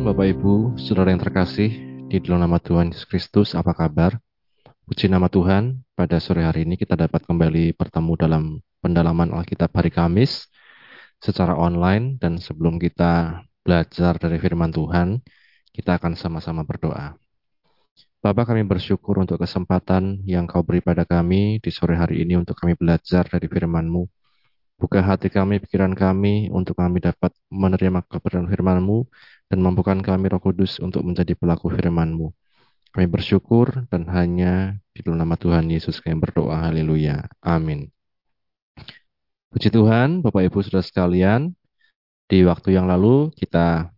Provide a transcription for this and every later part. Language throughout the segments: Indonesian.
Shalom Bapak Ibu, Saudara yang terkasih, di dalam nama Tuhan Yesus Kristus, apa kabar? Puji nama Tuhan, pada sore hari ini kita dapat kembali bertemu dalam pendalaman Alkitab hari Kamis secara online dan sebelum kita belajar dari firman Tuhan, kita akan sama-sama berdoa. Bapak kami bersyukur untuk kesempatan yang kau beri pada kami di sore hari ini untuk kami belajar dari firman-Mu. Buka hati kami, pikiran kami, untuk kami dapat menerima kebenaran firman-Mu, dan mampukan kami roh kudus untuk menjadi pelaku firman-Mu. Kami bersyukur, dan hanya di dalam nama Tuhan Yesus kami berdoa. Haleluya. Amin. Puji Tuhan, Bapak Ibu Saudara sekalian, di waktu yang lalu kita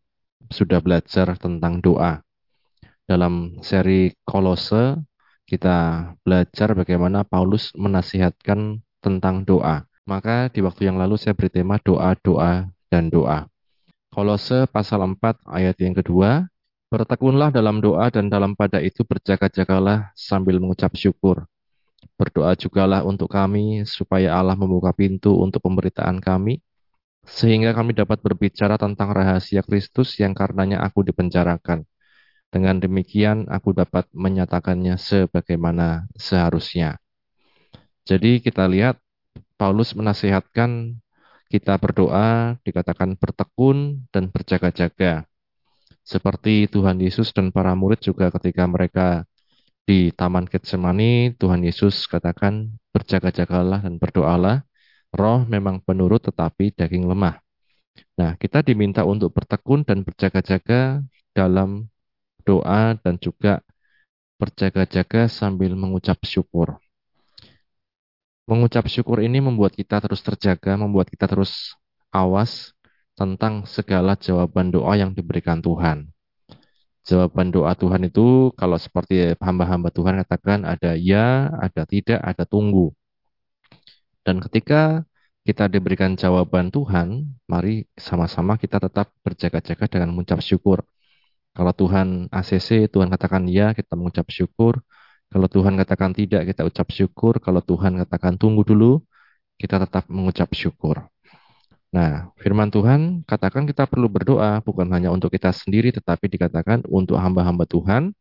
sudah belajar tentang doa. Dalam seri Kolose, kita belajar bagaimana Paulus menasihatkan tentang doa. Maka di waktu yang lalu saya beri tema doa, doa, dan doa. Kolose pasal 4 ayat yang kedua, Bertekunlah dalam doa dan dalam pada itu berjaga-jagalah sambil mengucap syukur. Berdoa jugalah untuk kami supaya Allah membuka pintu untuk pemberitaan kami, sehingga kami dapat berbicara tentang rahasia Kristus yang karenanya aku dipenjarakan. Dengan demikian aku dapat menyatakannya sebagaimana seharusnya. Jadi kita lihat Paulus menasihatkan kita berdoa, dikatakan bertekun dan berjaga-jaga. Seperti Tuhan Yesus dan para murid juga ketika mereka di Taman Getsemani, Tuhan Yesus katakan berjaga-jagalah dan berdoalah. Roh memang penurut tetapi daging lemah. Nah, kita diminta untuk bertekun dan berjaga-jaga dalam doa dan juga berjaga-jaga sambil mengucap syukur. Mengucap syukur ini membuat kita terus terjaga, membuat kita terus awas tentang segala jawaban doa yang diberikan Tuhan. Jawaban doa Tuhan itu kalau seperti hamba-hamba Tuhan katakan ada ya, ada tidak, ada tunggu. Dan ketika kita diberikan jawaban Tuhan, mari sama-sama kita tetap berjaga-jaga dengan mengucap syukur. Kalau Tuhan ACC, Tuhan katakan ya, kita mengucap syukur. Kalau Tuhan katakan tidak, kita ucap syukur. Kalau Tuhan katakan tunggu dulu, kita tetap mengucap syukur. Nah, firman Tuhan katakan kita perlu berdoa bukan hanya untuk kita sendiri, tetapi dikatakan untuk hamba-hamba Tuhan,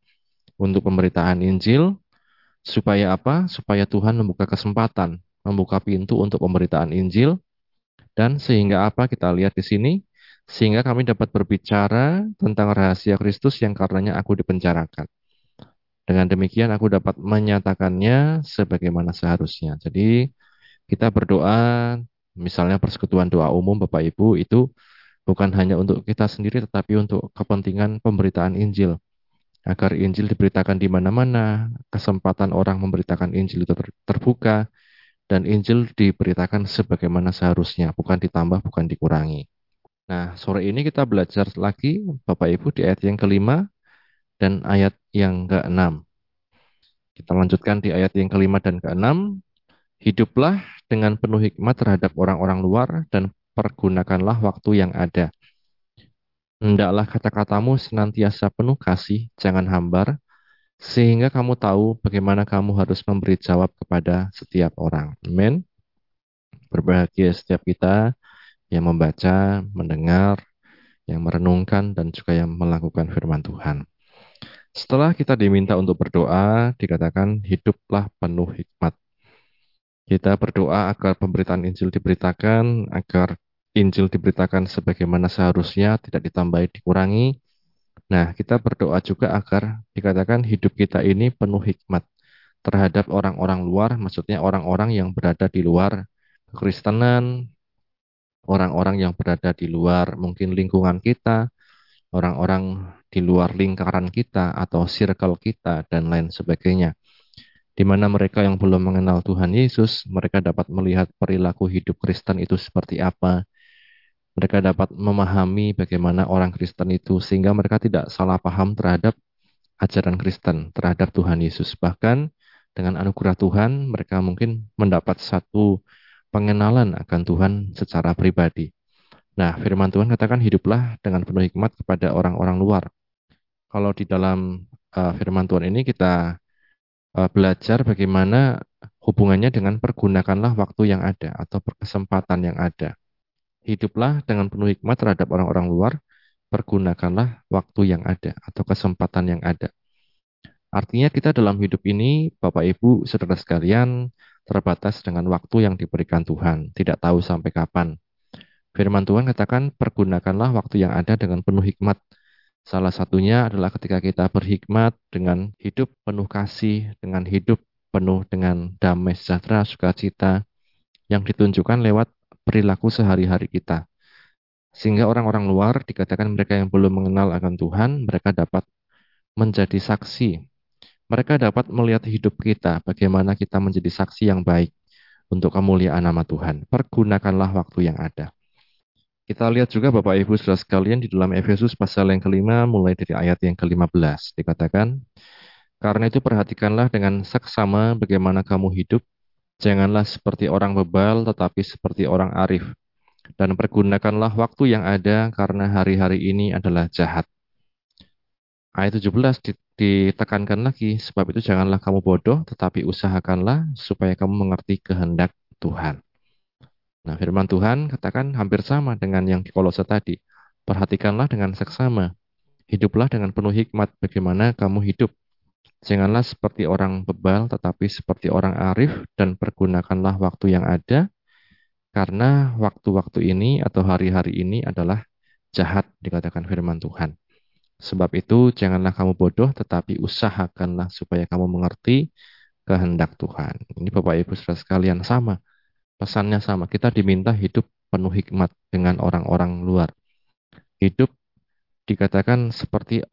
untuk pemberitaan Injil, supaya apa? Supaya Tuhan membuka kesempatan, membuka pintu untuk pemberitaan Injil, dan sehingga apa? Kita lihat di sini, sehingga kami dapat berbicara tentang rahasia Kristus yang karenanya aku dipenjarakan. Dengan demikian aku dapat menyatakannya sebagaimana seharusnya. Jadi kita berdoa, misalnya persekutuan doa umum Bapak Ibu itu bukan hanya untuk kita sendiri tetapi untuk kepentingan pemberitaan Injil. Agar Injil diberitakan di mana-mana, kesempatan orang memberitakan Injil itu terbuka, dan Injil diberitakan sebagaimana seharusnya, bukan ditambah, bukan dikurangi. Nah, sore ini kita belajar lagi, Bapak Ibu, di ayat yang kelima, dan ayat yang ke-6. Kita lanjutkan di ayat yang kelima dan ke-6. Hiduplah dengan penuh hikmat terhadap orang-orang luar dan pergunakanlah waktu yang ada. Hendaklah kata-katamu senantiasa penuh kasih, jangan hambar, sehingga kamu tahu bagaimana kamu harus memberi jawab kepada setiap orang. Amin. Berbahagia setiap kita yang membaca, mendengar, yang merenungkan, dan juga yang melakukan firman Tuhan. Setelah kita diminta untuk berdoa, dikatakan hiduplah penuh hikmat. Kita berdoa agar pemberitaan Injil diberitakan, agar Injil diberitakan sebagaimana seharusnya, tidak ditambahi, dikurangi. Nah, kita berdoa juga agar dikatakan hidup kita ini penuh hikmat terhadap orang-orang luar, maksudnya orang-orang yang berada di luar kekristenan, orang-orang yang berada di luar mungkin lingkungan kita, orang-orang di luar lingkaran kita atau circle kita dan lain sebagainya. Di mana mereka yang belum mengenal Tuhan Yesus, mereka dapat melihat perilaku hidup Kristen itu seperti apa. Mereka dapat memahami bagaimana orang Kristen itu sehingga mereka tidak salah paham terhadap ajaran Kristen, terhadap Tuhan Yesus. Bahkan dengan anugerah Tuhan, mereka mungkin mendapat satu pengenalan akan Tuhan secara pribadi. Nah, firman Tuhan katakan hiduplah dengan penuh hikmat kepada orang-orang luar kalau di dalam uh, firman Tuhan ini kita uh, belajar bagaimana hubungannya dengan pergunakanlah waktu yang ada atau kesempatan yang ada. Hiduplah dengan penuh hikmat terhadap orang-orang luar pergunakanlah waktu yang ada atau kesempatan yang ada. Artinya kita dalam hidup ini, Bapak Ibu, saudara sekalian, terbatas dengan waktu yang diberikan Tuhan, tidak tahu sampai kapan. Firman Tuhan katakan, pergunakanlah waktu yang ada dengan penuh hikmat. Salah satunya adalah ketika kita berhikmat dengan hidup penuh kasih, dengan hidup penuh dengan damai sejahtera, sukacita, yang ditunjukkan lewat perilaku sehari-hari kita. Sehingga orang-orang luar, dikatakan mereka yang belum mengenal akan Tuhan, mereka dapat menjadi saksi. Mereka dapat melihat hidup kita, bagaimana kita menjadi saksi yang baik untuk kemuliaan nama Tuhan. Pergunakanlah waktu yang ada. Kita lihat juga Bapak Ibu saudara sekalian di dalam Efesus pasal yang kelima mulai dari ayat yang ke-15 dikatakan karena itu perhatikanlah dengan seksama bagaimana kamu hidup janganlah seperti orang bebal tetapi seperti orang arif dan pergunakanlah waktu yang ada karena hari-hari ini adalah jahat. Ayat 17 ditekankan lagi sebab itu janganlah kamu bodoh tetapi usahakanlah supaya kamu mengerti kehendak Tuhan. Nah, firman Tuhan katakan hampir sama dengan yang di Kolose tadi. Perhatikanlah dengan seksama. Hiduplah dengan penuh hikmat bagaimana kamu hidup. Janganlah seperti orang bebal, tetapi seperti orang arif, dan pergunakanlah waktu yang ada, karena waktu-waktu ini atau hari-hari ini adalah jahat, dikatakan firman Tuhan. Sebab itu, janganlah kamu bodoh, tetapi usahakanlah supaya kamu mengerti kehendak Tuhan. Ini Bapak Ibu saudara sekalian sama Pesannya sama, kita diminta hidup penuh hikmat dengan orang-orang luar. Hidup dikatakan seperti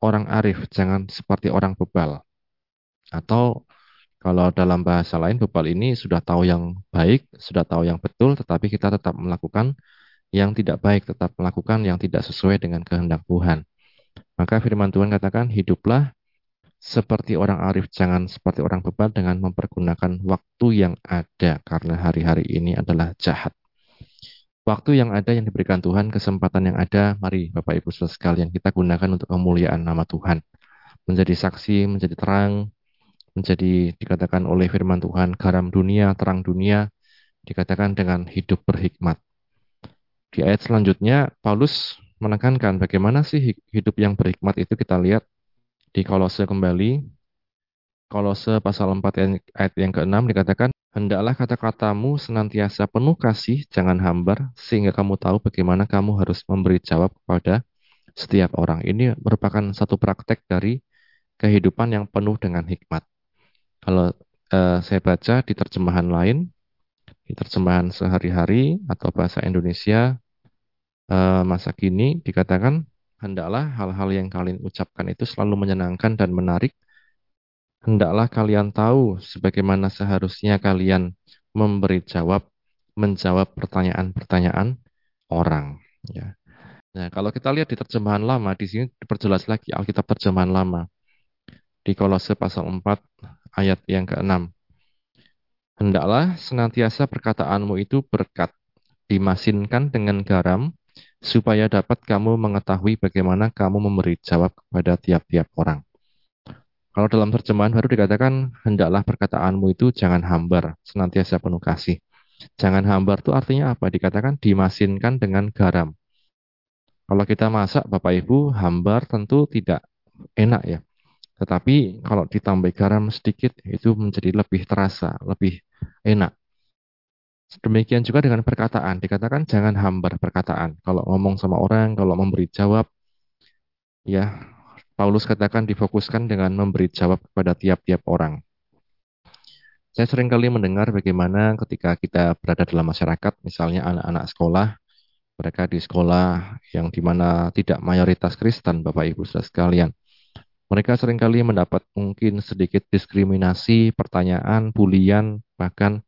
orang arif, jangan seperti orang bebal. Atau kalau dalam bahasa lain, bebal ini sudah tahu yang baik, sudah tahu yang betul, tetapi kita tetap melakukan yang tidak baik, tetap melakukan yang tidak sesuai dengan kehendak Tuhan. Maka firman Tuhan katakan, hiduplah seperti orang arif, jangan seperti orang bebal dengan mempergunakan waktu yang ada, karena hari-hari ini adalah jahat. Waktu yang ada yang diberikan Tuhan, kesempatan yang ada, mari Bapak Ibu Saudara sekalian kita gunakan untuk kemuliaan nama Tuhan. Menjadi saksi, menjadi terang, menjadi dikatakan oleh firman Tuhan, garam dunia, terang dunia, dikatakan dengan hidup berhikmat. Di ayat selanjutnya, Paulus menekankan bagaimana sih hidup yang berhikmat itu kita lihat di Kolose kembali, Kolose pasal 4 ayat yang ke-6 dikatakan, Hendaklah kata-katamu senantiasa penuh kasih, jangan hambar, sehingga kamu tahu bagaimana kamu harus memberi jawab kepada setiap orang. Ini merupakan satu praktek dari kehidupan yang penuh dengan hikmat. Kalau eh, saya baca di terjemahan lain, di terjemahan sehari-hari atau bahasa Indonesia eh, masa kini dikatakan Hendaklah hal-hal yang kalian ucapkan itu selalu menyenangkan dan menarik. Hendaklah kalian tahu sebagaimana seharusnya kalian memberi jawab, menjawab pertanyaan-pertanyaan orang. Ya. Nah, kalau kita lihat di terjemahan lama, di sini diperjelas lagi Alkitab terjemahan lama. Di Kolose pasal 4 ayat yang ke-6. Hendaklah senantiasa perkataanmu itu berkat, dimasinkan dengan garam, supaya dapat kamu mengetahui bagaimana kamu memberi jawab kepada tiap-tiap orang. Kalau dalam terjemahan baru dikatakan, hendaklah perkataanmu itu jangan hambar, senantiasa penuh kasih. Jangan hambar itu artinya apa? Dikatakan dimasinkan dengan garam. Kalau kita masak, Bapak Ibu, hambar tentu tidak enak ya. Tetapi kalau ditambah garam sedikit, itu menjadi lebih terasa, lebih enak. Demikian juga dengan perkataan. Dikatakan jangan hambar perkataan. Kalau ngomong sama orang, kalau memberi jawab, ya Paulus katakan difokuskan dengan memberi jawab kepada tiap-tiap orang. Saya sering kali mendengar bagaimana ketika kita berada dalam masyarakat, misalnya anak-anak sekolah, mereka di sekolah yang di mana tidak mayoritas Kristen, Bapak Ibu saudara sekalian. Mereka sering kali mendapat mungkin sedikit diskriminasi, pertanyaan, bulian, bahkan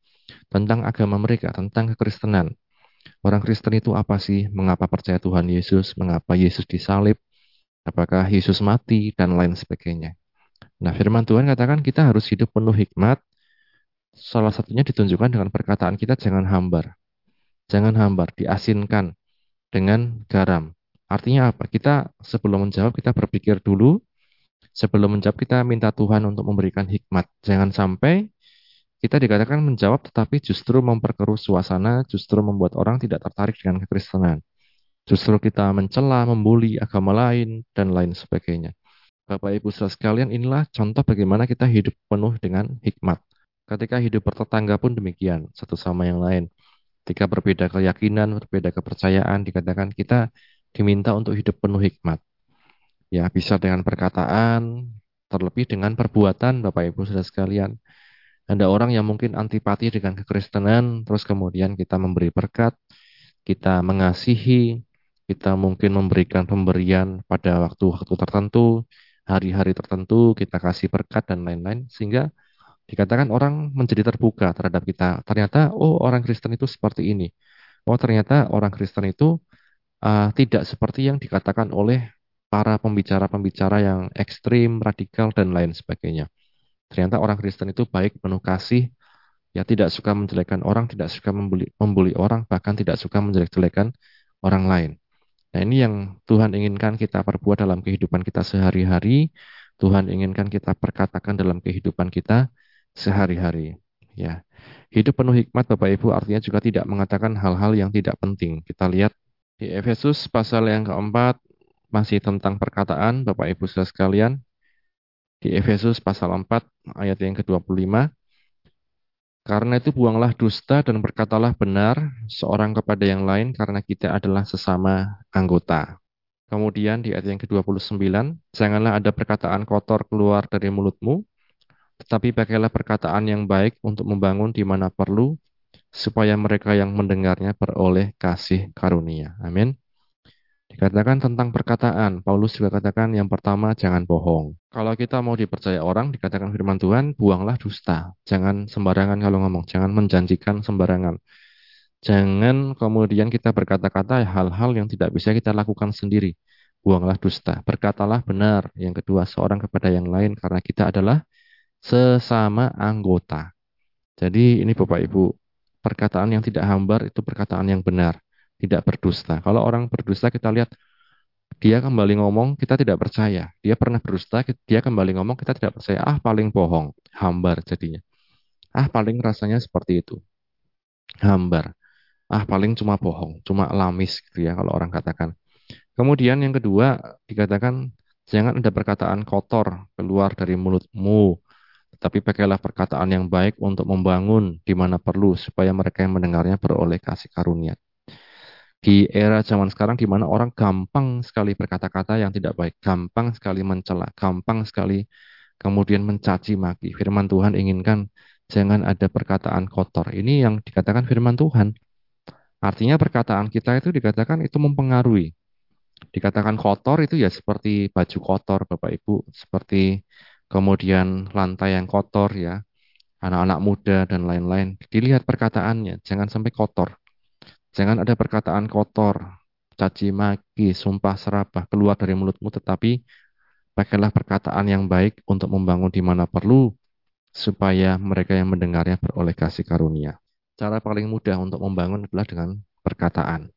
tentang agama mereka, tentang kekristenan. Orang Kristen itu apa sih? Mengapa percaya Tuhan Yesus? Mengapa Yesus disalib? Apakah Yesus mati? Dan lain sebagainya. Nah, firman Tuhan katakan kita harus hidup penuh hikmat. Salah satunya ditunjukkan dengan perkataan kita jangan hambar. Jangan hambar, diasinkan dengan garam. Artinya apa? Kita sebelum menjawab, kita berpikir dulu. Sebelum menjawab, kita minta Tuhan untuk memberikan hikmat. Jangan sampai kita dikatakan menjawab tetapi justru memperkeruh suasana, justru membuat orang tidak tertarik dengan kekristenan. Justru kita mencela, membuli agama lain, dan lain sebagainya. Bapak Ibu saudara sekalian, inilah contoh bagaimana kita hidup penuh dengan hikmat. Ketika hidup bertetangga pun demikian, satu sama yang lain. Ketika berbeda keyakinan, berbeda kepercayaan, dikatakan kita diminta untuk hidup penuh hikmat. Ya, bisa dengan perkataan, terlebih dengan perbuatan Bapak Ibu Saudara sekalian. Ada orang yang mungkin antipati dengan kekristenan, terus kemudian kita memberi berkat, kita mengasihi, kita mungkin memberikan pemberian pada waktu-waktu tertentu, hari-hari tertentu, kita kasih berkat dan lain-lain, sehingga Dikatakan orang menjadi terbuka terhadap kita. Ternyata, oh orang Kristen itu seperti ini. Oh ternyata orang Kristen itu uh, tidak seperti yang dikatakan oleh para pembicara-pembicara yang ekstrim, radikal, dan lain sebagainya. Ternyata orang Kristen itu baik, penuh kasih, ya tidak suka menjelekkan orang, tidak suka membuli, membuli orang, bahkan tidak suka menjelek-jelekan orang lain. Nah ini yang Tuhan inginkan kita perbuat dalam kehidupan kita sehari-hari, Tuhan inginkan kita perkatakan dalam kehidupan kita sehari-hari. Ya, hidup penuh hikmat Bapak Ibu artinya juga tidak mengatakan hal-hal yang tidak penting. Kita lihat di Efesus pasal yang keempat masih tentang perkataan Bapak Ibu saudara sekalian. Di Efesus pasal 4 ayat yang ke-25 karena itu buanglah dusta dan berkatalah benar seorang kepada yang lain karena kita adalah sesama anggota. Kemudian di ayat yang ke-29, janganlah ada perkataan kotor keluar dari mulutmu, tetapi pakailah perkataan yang baik untuk membangun di mana perlu, supaya mereka yang mendengarnya beroleh kasih karunia. Amin. Dikatakan tentang perkataan, Paulus juga katakan yang pertama jangan bohong. Kalau kita mau dipercaya orang, dikatakan firman Tuhan, buanglah dusta. Jangan sembarangan kalau ngomong, jangan menjanjikan sembarangan. Jangan kemudian kita berkata-kata hal-hal yang tidak bisa kita lakukan sendiri. Buanglah dusta. Berkatalah benar. Yang kedua, seorang kepada yang lain karena kita adalah sesama anggota. Jadi ini Bapak Ibu, perkataan yang tidak hambar itu perkataan yang benar, tidak berdusta. Kalau orang berdusta kita lihat dia kembali ngomong kita tidak percaya. Dia pernah berdusta, dia kembali ngomong kita tidak percaya. Ah paling bohong, hambar jadinya. Ah paling rasanya seperti itu. Hambar. Ah paling cuma bohong, cuma lamis gitu ya kalau orang katakan. Kemudian yang kedua dikatakan jangan ada perkataan kotor keluar dari mulutmu tapi pakailah perkataan yang baik untuk membangun di mana perlu supaya mereka yang mendengarnya beroleh kasih karunia. Di era zaman sekarang di mana orang gampang sekali berkata-kata yang tidak baik, gampang sekali mencela, gampang sekali kemudian mencaci maki. Firman Tuhan inginkan jangan ada perkataan kotor. Ini yang dikatakan firman Tuhan. Artinya perkataan kita itu dikatakan itu mempengaruhi. Dikatakan kotor itu ya seperti baju kotor Bapak Ibu, seperti kemudian lantai yang kotor ya, anak-anak muda dan lain-lain. Dilihat perkataannya, jangan sampai kotor. Jangan ada perkataan kotor, caci maki, sumpah serapah keluar dari mulutmu, tetapi pakailah perkataan yang baik untuk membangun di mana perlu, supaya mereka yang mendengarnya beroleh kasih karunia. Cara paling mudah untuk membangun adalah dengan perkataan.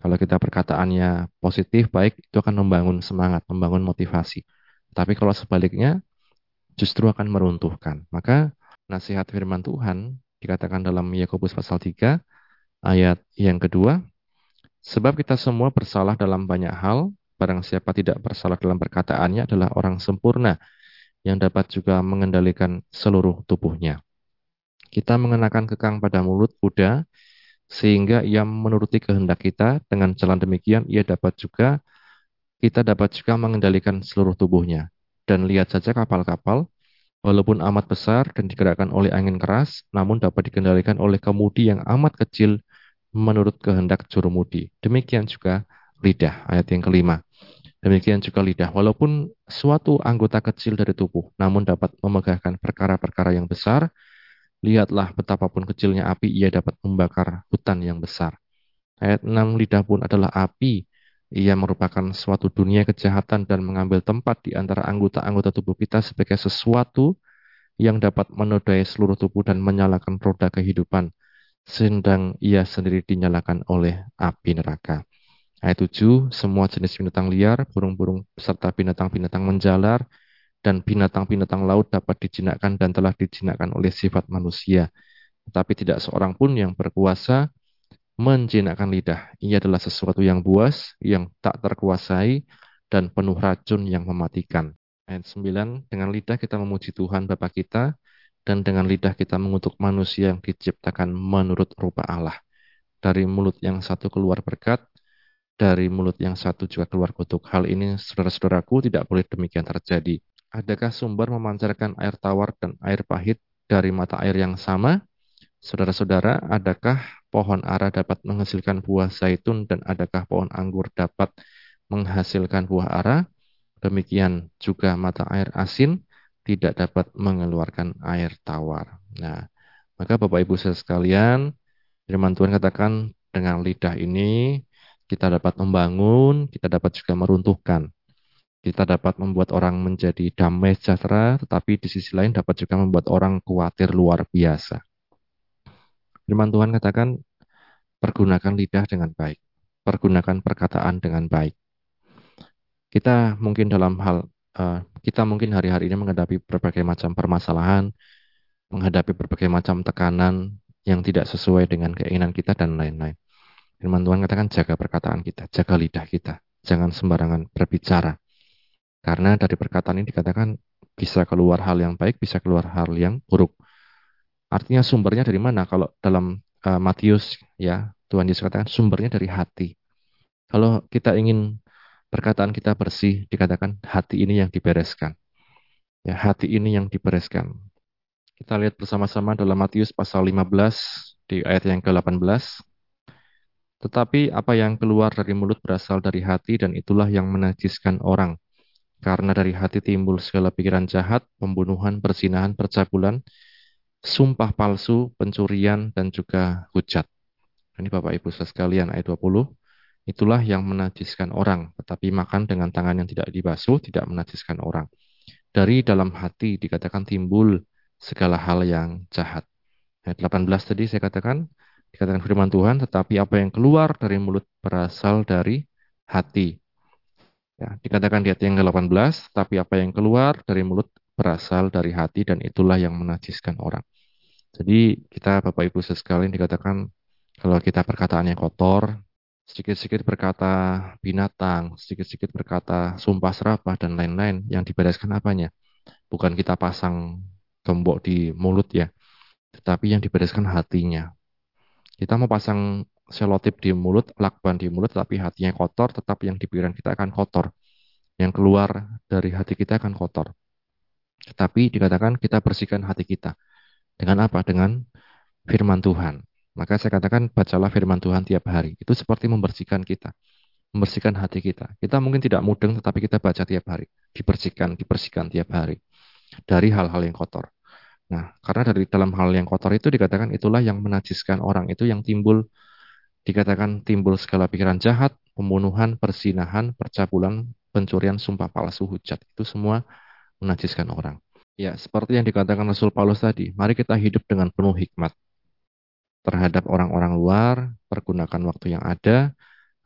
Kalau kita perkataannya positif, baik, itu akan membangun semangat, membangun motivasi. Tapi kalau sebaliknya, justru akan meruntuhkan. Maka nasihat firman Tuhan dikatakan dalam Yakobus pasal 3 ayat yang kedua, sebab kita semua bersalah dalam banyak hal, barang siapa tidak bersalah dalam perkataannya adalah orang sempurna yang dapat juga mengendalikan seluruh tubuhnya. Kita mengenakan kekang pada mulut kuda sehingga ia menuruti kehendak kita dengan jalan demikian ia dapat juga kita dapat juga mengendalikan seluruh tubuhnya dan lihat saja kapal-kapal, walaupun amat besar dan digerakkan oleh angin keras, namun dapat dikendalikan oleh kemudi yang amat kecil menurut kehendak jurumudi. Demikian juga lidah, ayat yang kelima. Demikian juga lidah, walaupun suatu anggota kecil dari tubuh, namun dapat memegahkan perkara-perkara yang besar, lihatlah betapapun kecilnya api, ia dapat membakar hutan yang besar. Ayat 6, lidah pun adalah api ia merupakan suatu dunia kejahatan dan mengambil tempat di antara anggota-anggota tubuh kita sebagai sesuatu yang dapat menodai seluruh tubuh dan menyalakan roda kehidupan, sedang ia sendiri dinyalakan oleh api neraka. Ayat 7, semua jenis binatang liar, burung-burung serta binatang-binatang menjalar, dan binatang-binatang laut dapat dijinakkan dan telah dijinakkan oleh sifat manusia. Tetapi tidak seorang pun yang berkuasa menjinakkan lidah. Ia adalah sesuatu yang buas, yang tak terkuasai, dan penuh racun yang mematikan. Ayat 9, dengan lidah kita memuji Tuhan Bapa kita, dan dengan lidah kita mengutuk manusia yang diciptakan menurut rupa Allah. Dari mulut yang satu keluar berkat, dari mulut yang satu juga keluar kutuk. Hal ini, saudara-saudaraku, tidak boleh demikian terjadi. Adakah sumber memancarkan air tawar dan air pahit dari mata air yang sama? Saudara-saudara, adakah pohon ara dapat menghasilkan buah zaitun dan adakah pohon anggur dapat menghasilkan buah ara? Demikian juga mata air asin tidak dapat mengeluarkan air tawar. Nah, maka Bapak Ibu sekalian, firman Tuhan katakan dengan lidah ini kita dapat membangun, kita dapat juga meruntuhkan. Kita dapat membuat orang menjadi damai sejahtera, tetapi di sisi lain dapat juga membuat orang khawatir luar biasa. Firman Tuhan katakan, pergunakan lidah dengan baik. Pergunakan perkataan dengan baik. Kita mungkin dalam hal, uh, kita mungkin hari-hari ini menghadapi berbagai macam permasalahan, menghadapi berbagai macam tekanan yang tidak sesuai dengan keinginan kita dan lain-lain. Firman Tuhan katakan jaga perkataan kita, jaga lidah kita. Jangan sembarangan berbicara. Karena dari perkataan ini dikatakan bisa keluar hal yang baik, bisa keluar hal yang buruk. Artinya sumbernya dari mana? Kalau dalam uh, Matius ya, Tuhan Yesus katakan sumbernya dari hati. Kalau kita ingin perkataan kita bersih, dikatakan hati ini yang dibereskan. Ya, hati ini yang dibereskan. Kita lihat bersama-sama dalam Matius pasal 15 di ayat yang ke-18. Tetapi apa yang keluar dari mulut berasal dari hati dan itulah yang menajiskan orang. Karena dari hati timbul segala pikiran jahat, pembunuhan, persinahan, percabulan, sumpah palsu, pencurian, dan juga hujat. Ini Bapak Ibu sekalian ayat 20. Itulah yang menajiskan orang, tetapi makan dengan tangan yang tidak dibasuh tidak menajiskan orang. Dari dalam hati dikatakan timbul segala hal yang jahat. Ayat 18 tadi saya katakan, dikatakan firman Tuhan, tetapi apa yang keluar dari mulut berasal dari hati. Ya, dikatakan di ayat yang ke-18, tapi apa yang keluar dari mulut berasal dari hati dan itulah yang menajiskan orang. Jadi kita Bapak Ibu sekalian dikatakan kalau kita perkataannya kotor, sedikit-sedikit berkata binatang, sedikit-sedikit berkata sumpah serapah dan lain-lain yang dibereskan apanya? Bukan kita pasang gembok di mulut ya, tetapi yang dibereskan hatinya. Kita mau pasang selotip di mulut, lakban di mulut, tapi hatinya kotor, tetap yang di pikiran kita akan kotor. Yang keluar dari hati kita akan kotor. Tetapi dikatakan kita bersihkan hati kita. Dengan apa? Dengan firman Tuhan. Maka saya katakan bacalah firman Tuhan tiap hari. Itu seperti membersihkan kita. Membersihkan hati kita. Kita mungkin tidak mudeng tetapi kita baca tiap hari. Dibersihkan, dibersihkan tiap hari. Dari hal-hal yang kotor. Nah, karena dari dalam hal yang kotor itu dikatakan itulah yang menajiskan orang. Itu yang timbul, dikatakan timbul segala pikiran jahat, pembunuhan, persinahan, percabulan, pencurian, sumpah palsu, hujat. Itu semua menajiskan orang. Ya, seperti yang dikatakan Rasul Paulus tadi, mari kita hidup dengan penuh hikmat. Terhadap orang-orang luar, pergunakan waktu yang ada,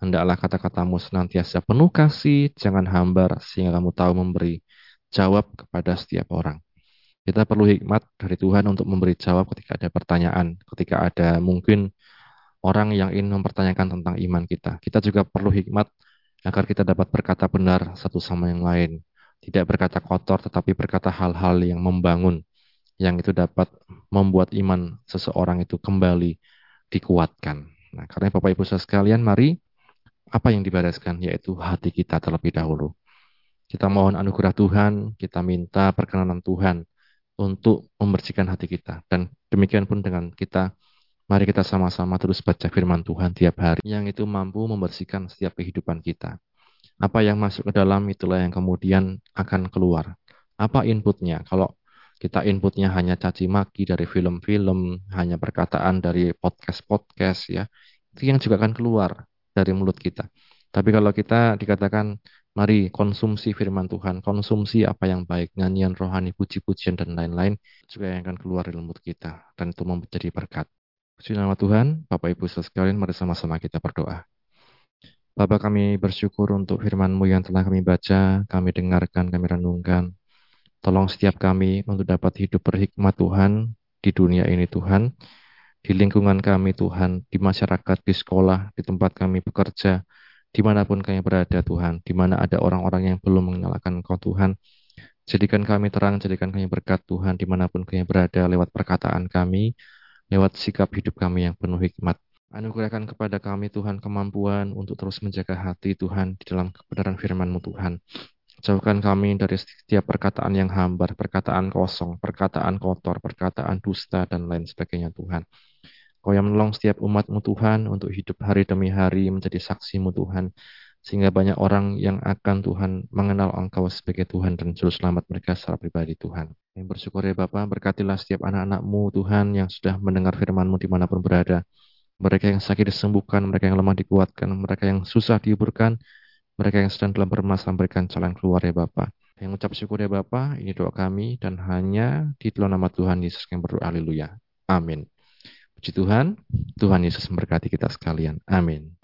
hendaklah kata-katamu senantiasa penuh kasih, jangan hambar, sehingga kamu tahu memberi jawab kepada setiap orang. Kita perlu hikmat dari Tuhan untuk memberi jawab ketika ada pertanyaan, ketika ada mungkin orang yang ingin mempertanyakan tentang iman kita. Kita juga perlu hikmat agar kita dapat berkata benar satu sama yang lain. Tidak berkata kotor, tetapi berkata hal-hal yang membangun, yang itu dapat membuat iman seseorang itu kembali dikuatkan. Nah, karena Bapak Ibu sekalian, mari apa yang dibereskan, yaitu hati kita terlebih dahulu. Kita mohon anugerah Tuhan, kita minta perkenanan Tuhan untuk membersihkan hati kita. Dan demikian pun dengan kita, mari kita sama-sama terus baca firman Tuhan tiap hari, yang itu mampu membersihkan setiap kehidupan kita. Apa yang masuk ke dalam itulah yang kemudian akan keluar. Apa inputnya? Kalau kita inputnya hanya caci maki dari film-film, hanya perkataan dari podcast-podcast ya, itu yang juga akan keluar dari mulut kita. Tapi kalau kita dikatakan, mari konsumsi firman Tuhan, konsumsi apa yang baik, nyanyian rohani, puji-pujian, dan lain-lain, juga yang akan keluar dari mulut kita. Dan itu menjadi berkat. Puji nama Tuhan, Bapak Ibu sekalian, mari sama-sama kita berdoa. Bapak kami bersyukur untuk firman-Mu yang telah kami baca, kami dengarkan, kami renungkan. Tolong setiap kami untuk dapat hidup berhikmat Tuhan di dunia ini Tuhan. di lingkungan kami Tuhan, di masyarakat, di sekolah, di tempat kami bekerja, di mana pun kami berada Tuhan, di mana ada orang-orang yang belum mengenalkan Engkau Tuhan, jadikan kami terang, jadikan kami berkat Tuhan, di mana pun kami berada, lewat perkataan kami, lewat sikap hidup kami yang penuh hikmat. Anugerahkan kepada kami Tuhan kemampuan untuk terus menjaga hati Tuhan di dalam kebenaran firman-Mu Tuhan. Jauhkan kami dari setiap perkataan yang hambar, perkataan kosong, perkataan kotor, perkataan dusta, dan lain sebagainya Tuhan. Kau yang menolong setiap umatmu Tuhan untuk hidup hari demi hari menjadi saksimu Tuhan. Sehingga banyak orang yang akan Tuhan mengenal Engkau sebagai Tuhan dan Juru Selamat mereka secara pribadi Tuhan. Yang bersyukur ya Bapak, berkatilah setiap anak-anakmu Tuhan yang sudah mendengar firmanmu di mana pun berada. Mereka yang sakit disembuhkan, mereka yang lemah dikuatkan, mereka yang susah dihiburkan, mereka yang sedang dalam permasalahan berikan jalan keluar ya Bapak. Yang ucap syukur ya Bapak, ini doa kami dan hanya di dalam nama Tuhan Yesus yang berdoa. Haleluya. Amin. Puji Tuhan, Tuhan Yesus memberkati kita sekalian. Amin.